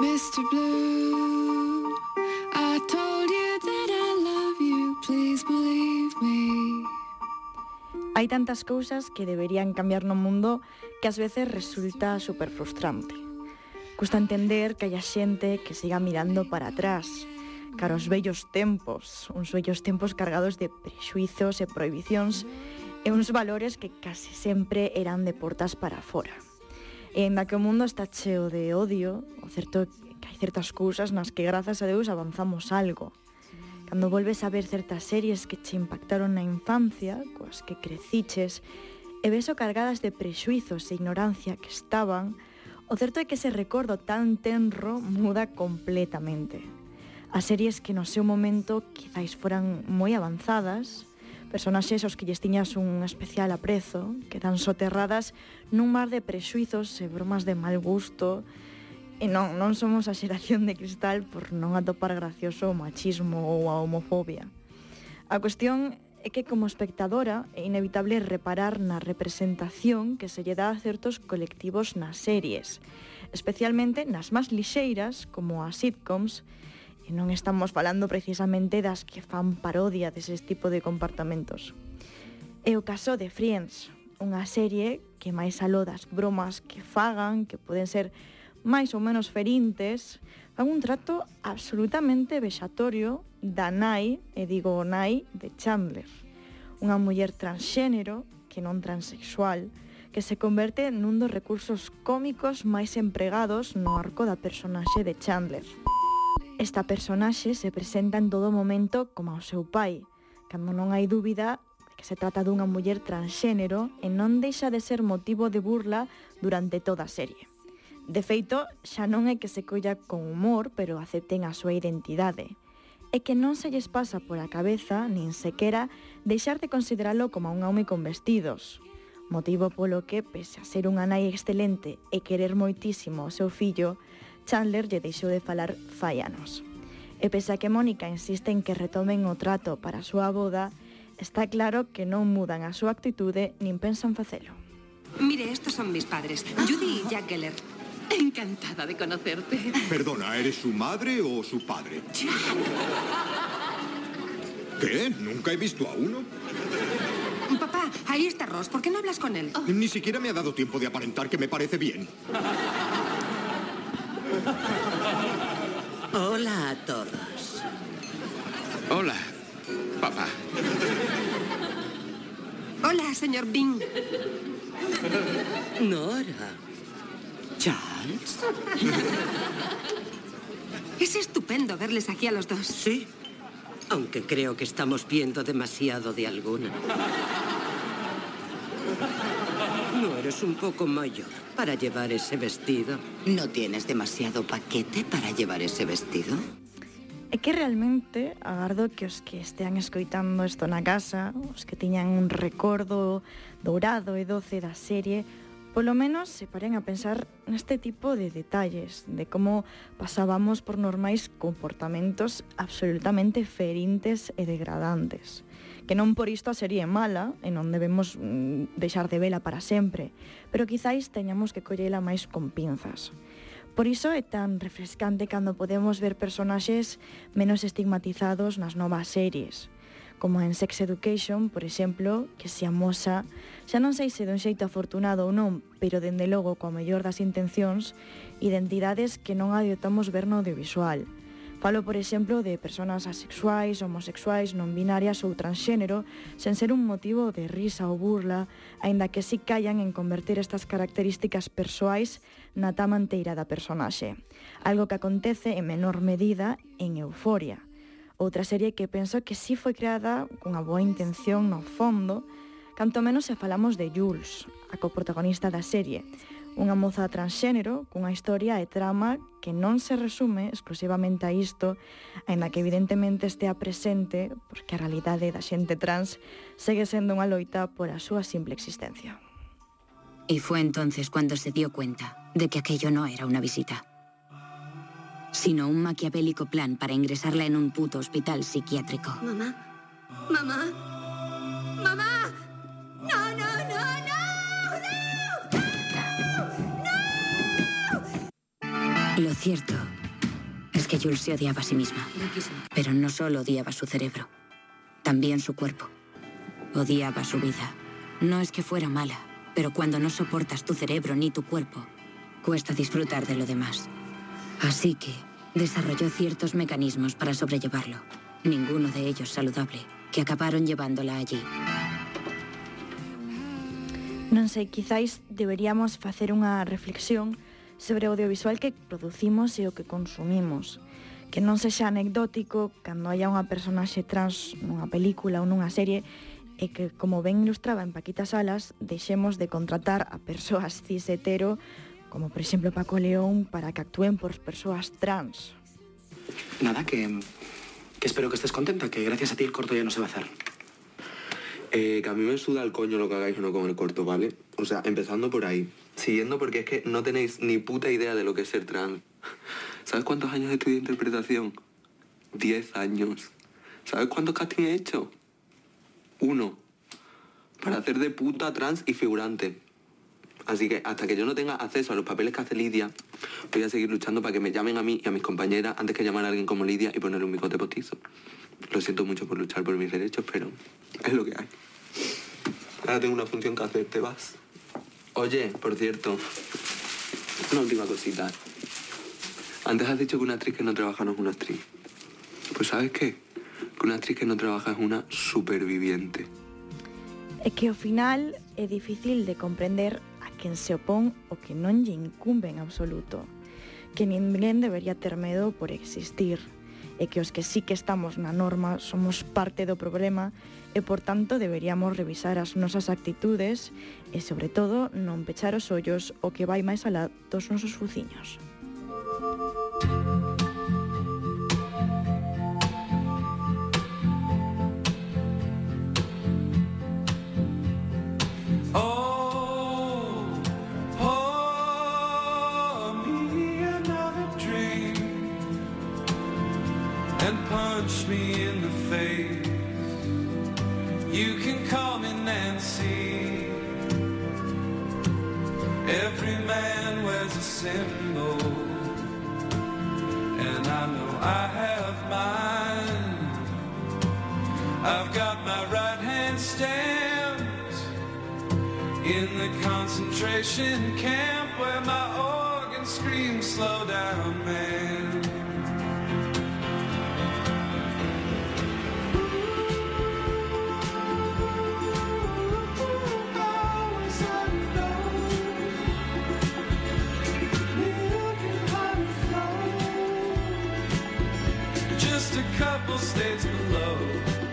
Mr. Blue, I told you that I love you, please believe me. Hai tantas cousas que deberían cambiar no mundo que ás veces resulta super frustrante. Custa entender que haya xente que siga mirando para atrás, cara aos vellos tempos, uns vellos tempos cargados de prexuizos e prohibicións e uns valores que case sempre eran de portas para fora. E ainda que o mundo está cheo de odio, o certo é que hai certas cousas nas que grazas a Deus avanzamos algo. Cando volves a ver certas series que che impactaron na infancia, coas que creciches, e ves o cargadas de prexuizos e ignorancia que estaban, o certo é que ese recordo tan tenro muda completamente. As series que no seu momento quizáis foran moi avanzadas, personaxes aos que lles tiñas un especial aprezo, que eran soterradas nun mar de prexuizos e bromas de mal gusto, e non, non somos a xeración de cristal por non atopar gracioso o machismo ou a homofobia. A cuestión é que como espectadora é inevitable reparar na representación que se lle dá a certos colectivos nas series, especialmente nas máis lixeiras, como as sitcoms, E non estamos falando precisamente das que fan parodia deses tipo de comportamentos. É o caso de Friends, unha serie que máis aló das bromas que fagan, que poden ser máis ou menos ferintes, fan un trato absolutamente vexatorio da nai, e digo nai, de Chandler. Unha muller transxénero, que non transexual, que se converte nun dos recursos cómicos máis empregados no arco da personaxe de Chandler. Esta personaxe se presenta en todo momento como ao seu pai, cando non hai dúbida de que se trata dunha muller transxénero e non deixa de ser motivo de burla durante toda a serie. De feito, xa non é que se colla con humor, pero acepten a súa identidade é que non se lles pasa por a cabeza, nin sequera, deixar de consideralo como un home con vestidos. Motivo polo que, pese a ser unha nai excelente e querer moitísimo o seu fillo, Chandler lle deixou de falar fai anos. E pese a que Mónica insiste en que retomen o trato para a súa boda, está claro que non mudan a súa actitude nin pensan facelo. Mire, estos son mis padres, Judy y Jack Geller. Encantada de conocerte. Perdona, ¿eres su madre o su padre? ¿Qué? Nunca he visto a uno. Papá, ahí está Ross. ¿Por qué no hablas con él? Ni siquiera me ha dado tiempo de aparentar que me parece bien. Hola a todos. Hola, papá. Hola, señor Bing. Nora. Charles. Es estupendo verles aquí a los dos. Sí. Aunque creo que estamos viendo demasiado de alguna. No eres un poco mayor para llevar ese vestido. ¿No tienes demasiado paquete para llevar ese vestido? É que realmente agardo que os que estean escoitando isto na casa, os que tiñan un recordo dourado e doce da serie, Polo menos se paren a pensar neste tipo de detalles, de como pasábamos por normais comportamentos absolutamente ferintes e degradantes. Que non por isto a serie é mala e non debemos mm, deixar de vela para sempre, pero quizáis teñamos que collela máis con pinzas. Por iso é tan refrescante cando podemos ver personaxes menos estigmatizados nas novas series, como en Sex Education, por exemplo, que se amosa, xa non sei se dun xeito afortunado ou non, pero dende logo coa mellor das intencións, identidades que non adiotamos ver no audiovisual. Falo, por exemplo, de persoas asexuais, homosexuais, non binarias ou transxénero, sen ser un motivo de risa ou burla, aínda que si callan en converter estas características persoais na tamanteira da personaxe. Algo que acontece en menor medida en euforia Outra serie que penso que sí foi creada cunha boa intención no fondo, canto menos se falamos de Jules, a coprotagonista da serie, unha moza transxénero cunha historia e trama que non se resume exclusivamente a isto, aínda que evidentemente estea presente, porque a realidade da xente trans segue sendo unha loita pola súa simple existencia. Y fue entonces cuando se dio cuenta de que aquello no era una visita. Sino un maquiavélico plan para ingresarla en un puto hospital psiquiátrico. Mamá. Mamá. Mamá. No, no, no, no. Lo cierto es que Jules se odiaba a sí misma. Pero no solo odiaba su cerebro, también su cuerpo. Odiaba su vida. No es que fuera mala, pero cuando no soportas tu cerebro ni tu cuerpo, cuesta disfrutar de lo demás. Así que desarrolló ciertos mecanismos para sobrellevarlo, ninguno de ellos saludable, que acabaron llevándola allí. Non sei, quizáis deberíamos facer unha reflexión sobre o audiovisual que producimos e o que consumimos. Que non sexa anecdótico cando haya unha personaxe trans nunha película ou nunha serie e que, como ben ilustraba en Paquita Salas, deixemos de contratar a persoas cis hetero como por exemplo Paco León, para que actúen por persoas trans. Nada, que, que espero que estés contenta, que gracias a ti el corto ya no se va a hacer. Eh, que a mí me suda el coño lo que hagáis o no con el corto, ¿vale? O sea, empezando por ahí. Siguiendo porque es que no tenéis ni puta idea de lo que es ser trans. ¿Sabes cuántos años estudié interpretación? Diez años. ¿Sabes cuántos casting he hecho? Uno. Para hacer de puta trans y figurante. Así que hasta que yo no tenga acceso a los papeles que hace Lidia, voy a seguir luchando para que me llamen a mí y a mis compañeras antes que llamar a alguien como Lidia y ponerle un bigote postizo. Lo siento mucho por luchar por mis derechos, pero es lo que hay. Ahora tengo una función que hacer, ¿te vas? Oye, por cierto, una última cosita. Antes has dicho que una actriz que no trabaja no es una actriz. Pues ¿sabes qué? Que una actriz que no trabaja es una superviviente. É que ao final é difícil de comprender quen se opón o que non lle incumbe en absoluto, que ninguén debería ter medo por existir, e que os que sí que estamos na norma somos parte do problema e, por tanto, deberíamos revisar as nosas actitudes e, sobre todo, non pechar os ollos o que vai máis alá dos nosos fuciños. And punch me in the face. You can call me Nancy. Every man wears a symbol, and I know I have mine. I've got my right hand stamped in the concentration camp where my organ screams, slow down, man. couple states below.